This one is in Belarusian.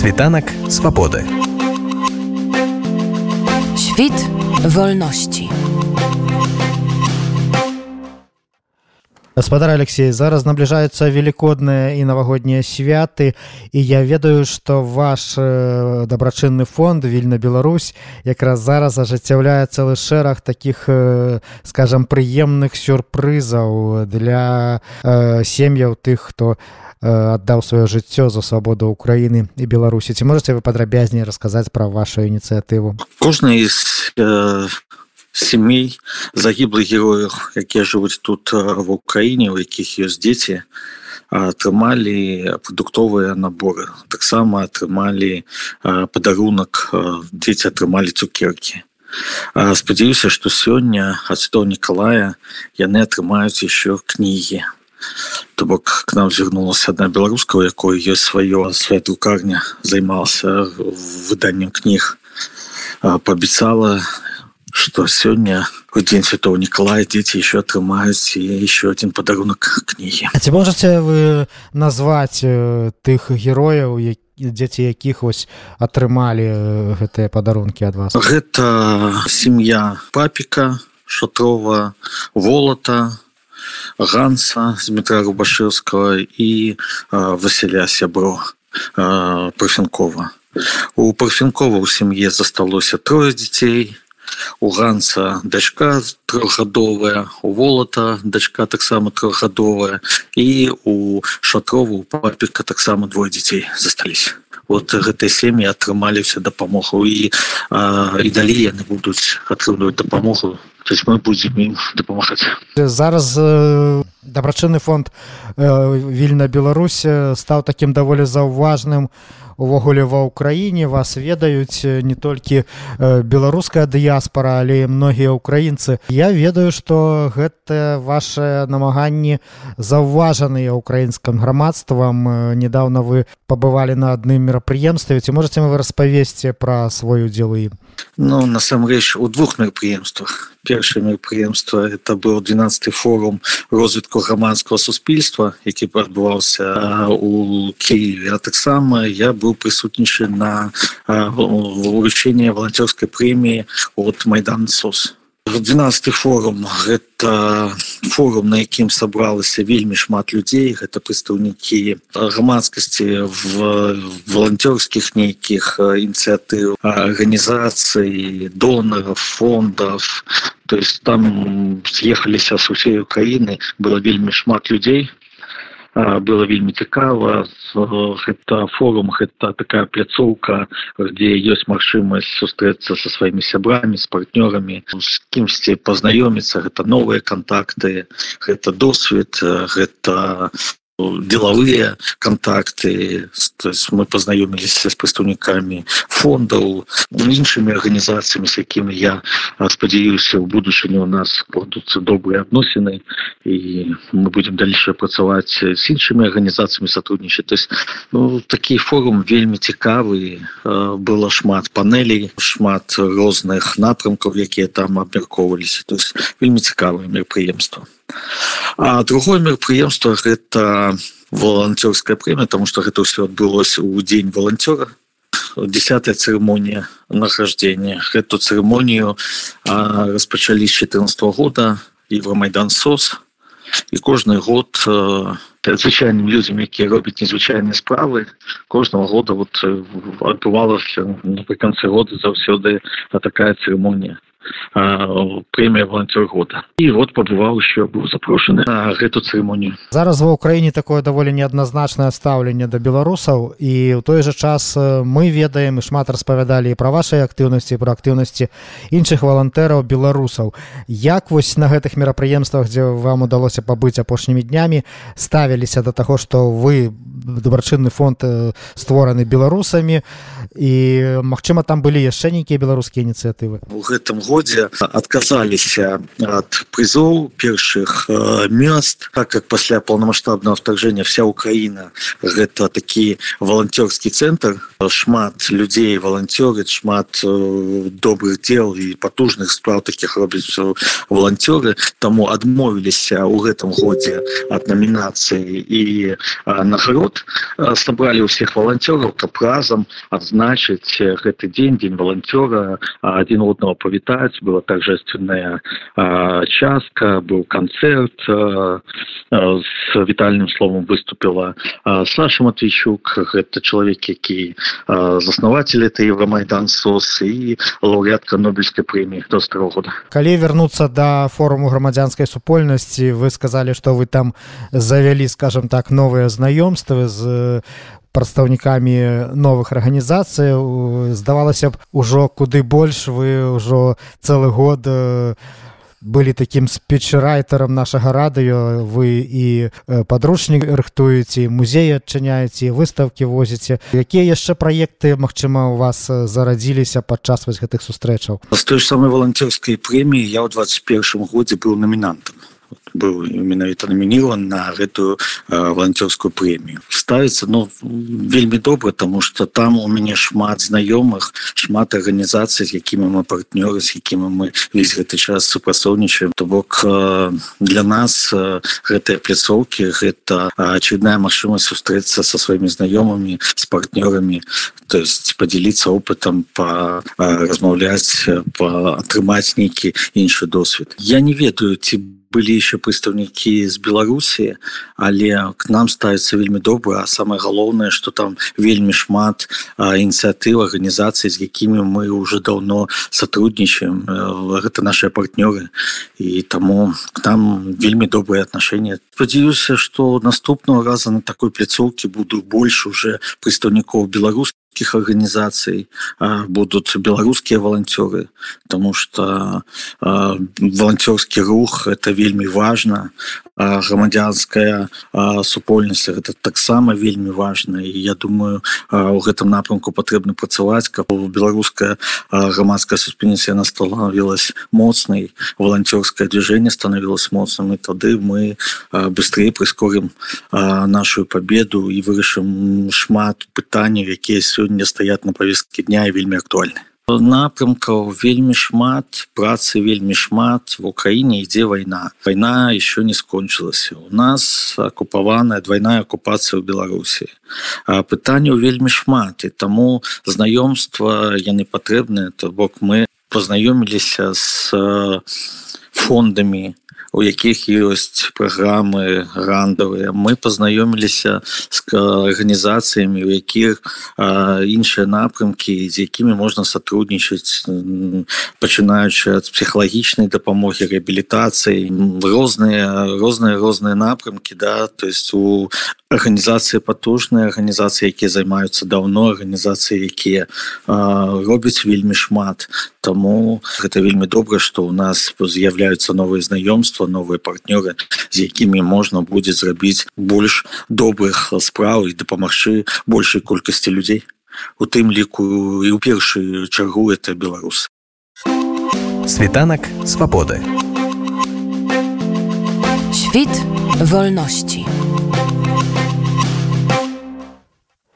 Світанак свабоды. Świt wolności. гаспадар Алексей зараз набліжаюцца велікодныя і навагоднія святы і я ведаю што ваш э, дабрачынны фонд вільна Беларусь якраз зараз ажыццяўляе цэлы шэраг таких э, скажем прыемных сюрпрызаў для э, сем'яў тых хто аддаў сваё жыццё за свабоду Украіны і Беларусі ці можете вы падрабязней расказаць пра вашу ініцыятыву кожны з э, семей загіблых герояў якія жывуць тут в Украіне у якіх ёсць дзеці атрымалі прадуктовыя наборы. Таксама атрымалі падарунак дзеці атрымалі цукеркі спадзяюся што сёння ад святого Николая яны атрымаюць еще кнігі то бок к нам звернулася одна беларуска у якой ёсць сваё свая друкарня займалася выданнем кніг. Паабяцала что сёння у дзень святого Николая дети еще атрымаюць еще один подарунок кнігі. А ці можете вы назвать э, тых герояў які дзеці якіх вось атрымалі гэтыя падарункі ад вас? Гэта сем'я папіка шатрова волата ганса з дмітра рубашевского і василя сябро парфенкова. У парфенкова у сям'е засталося трое дзяцей у ганса дачка трохгадовая у волата дачка таксама трохгадовая і у шатрову папіка таксама двое дзяцей застались. Вот гэтыя сем'і атрымалі все дапамогу і і далей яны будуць атрымліваць дапамогу то есть мы будем ім дапамагаць зараз дабрачынны фонд вільна Беларусь стаў таким даволі заўважным увогуле ва ўкраіне вас ведаюць не толькі беларуская дыяспора але многія украінцы я ведаю что гэта ваше намаганні заўважаныя украінскім грамадствам. Недавно вы пабывалі на адным мерапрыемстве. Ці можете вы распавесці пра свой удзел ім? Ну насамрэч у двух мерапрыемствах. Першае мерапрыемства это быў 12 форум розвітку грамадскага суспільства які адбываўся у Киеве. А таксама я быў прысутнічы на вручение волонцёрской прэміі от майдан сос. 12 форум гэта форум на якім сабралася вельмі шмат людзей гэта прадстаўнікі грамадскасці в волонцёрскіх нейкіх ініцыятыў арганізацый доноров фондов. То есть там з'ехаліся с усей Украіны было вельмі шмат людзей было вельмі цікава. Гэта форум гэта такая пляцоўка где ёсць магчымасць сустрэцца со сваімі сябрамі с партнёрамі з кімсьці пазнаёміцца. Гэта новыя контакты гэта досвед гэта деловые контакты то есть мы познаёміліся с прадстаўнікамі фондаў іншымі арганізацыямі с якімі я спадзяюся у будучыні у нас кладуцца добрыя адносіны і мы будем дальше працаваць с іншымі арганізацыямі сотрудничать. То есть ну, такі форум вельмі цікавы было шмат панелей шмат розных напрамкаў якія там абмяркоўваліся то есть вельмі цікавае мерапрыемства а другое мерапрыемство гэта волонцёрская прэмія тому что гэта ўсё адбылося ў дзень волонтёра. Десятая церемонія нахождения эту церемонію распачалі с 14 -го года евромайдан сос. І кожны год звычайным людзям якія робяць незвычайныя справы кожного года вот адбывалася напрыканцы года заўсёды такая церемонія прэмія волонтер года і вот пабываў еще быў запрошаны на гэту цырымонію зараз ва ўкраіне такое даволі неадназначнае стаўленне да беларусаў і ў той жа час мы ведаем і шмат распавядалі пра вашай актыўнасці пра актыўнасці іншых валантэраў беларусаў як вось на гэтых мерапрыемствах дзе вам удалося пабыць апошнімі днямі ставіліся да таго што вы дабрачынны фонд створаны беларусамі? І Мачыма там былі яшчэ нейкія беларускія ініцыятывы? У гэтым годзе отказаліся от призоў першых мест так как пасля полномасштабного вторжения вся Украина гэта такі волонтерскі центр шмат людзей волонтеры шмат добрых дел і потужных справ таких робяць волонтеры. Тому адмовіліся у гэтым годзе от номінацыі і нагрод собрали у всех волонтеров каб разам адзначыць гэты дзень дзень волонтера один одного павітаць была торжественная частка был концерт с вітальным словом выступила Саша Матвейчук гэта чалавек які заснаватель это евромайдан сос і лаўреатка нобельской премии до старого года. Калі до да форуму грамадзянской супольнасці вы сказали что вы там завялі скажем так новыя знаёмствы з прадстаўнікамі новых арганізацый здавалася б ужо куды больш вы ўжо цэлы год былі такім спічрайтарам нашага радыё. Вы і падручнік рыхтуеце музеі адчыняеце выставкі возіце. Якія яшчэ праекты Мачыма у вас зарадзіліся падчас вось гэтых сустрэчаў? З той ж самой волонцёрскай прэміі я ў 21 годзе быў намінантам был менавіта намінирован на гэтую э, волонтерскую премію ставится но ну, вельмі добра тому что там у мяне шмат знаёмых шмат арганізацый з якімі мы партнёры з якімі мы весь гэты час супрацоўнічаем то бок э, для нас э, гэтыя пляцоўки гэта очередная магчымасць сустрэцца со сваімі знаёмымі с партнёрамі то есть поделиться опытом по размаўляць по атрымаць нейкі іншы досвед. Я не ведаю ці бы былі еще прадстаўнікі з беларусі але к нам ставится вельмі добра а самое галоўнае что там вельмі шмат ініцыятыў арганізацый з якімі мы уже давно сотрудничаем гэта наши партнёры. І таму там вельмі добрые отношения. Спадзяюся что наступного раза на такой пляцоўке буду больше уже прадстаўнікоў беларус таких организаций будут белорусские волонтеры потому что волонтерский рух это вельмі важно грамадзянская супольнасць это таксама вельмі важна і я думаю у гэтым напрамку патрэбна працаваць каб беларуская грамадская суспільнасць яна становілась моцнай волонтерское движение становилось моцным і тады мы быстрее прыскорым нашу победу і вырашым шмат пытанняў якія сёння стаят на повестке дня і вельмі актуальны. Напрымкаў вельмі шмат працы вельмі шмат. В украіне ідзе вайна вайна еще не скончылася у нас акупаваная двойная акупацыя ў беларусі пытанняў вельмі шмат. І таму знаёмства яны патрэбныя то бок мы познаёміліся с фондамі у якіх ёсць праграмы рандавыя мы пазнаёміліся з арганізацыямі у якіх іншыя напрымкі з якімі можна сотруднічаць пачынаючы ад псіхалагічнай дапамогі реабілітацыі розныя розныя розныя напрымкі да то есть у арганізацыі потужныя арганізацыі якія займаюцца даўно арганізацыі якія робяць вельмі шмат. Таму гэта вельмі добра што ў нас з'яўляюцца новыя знаёмства агентства новыя партнёры з якімі можна будзе зрабіць больш добрых спраў і дапамагчы большай колькасці людзей у тым ліку і ў першую чаргу это беларус світанак свабоды. Світ вольнасці